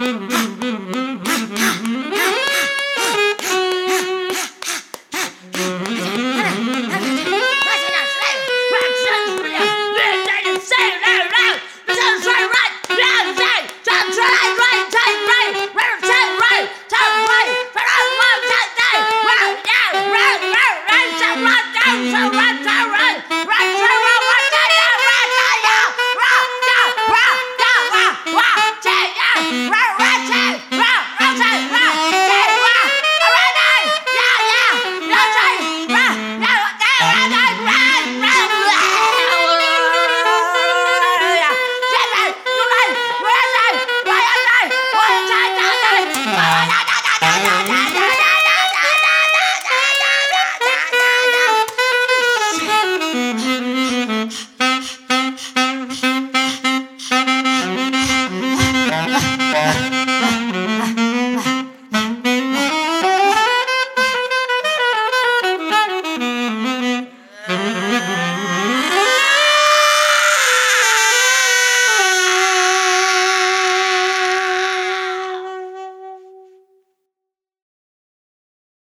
Mm-hmm.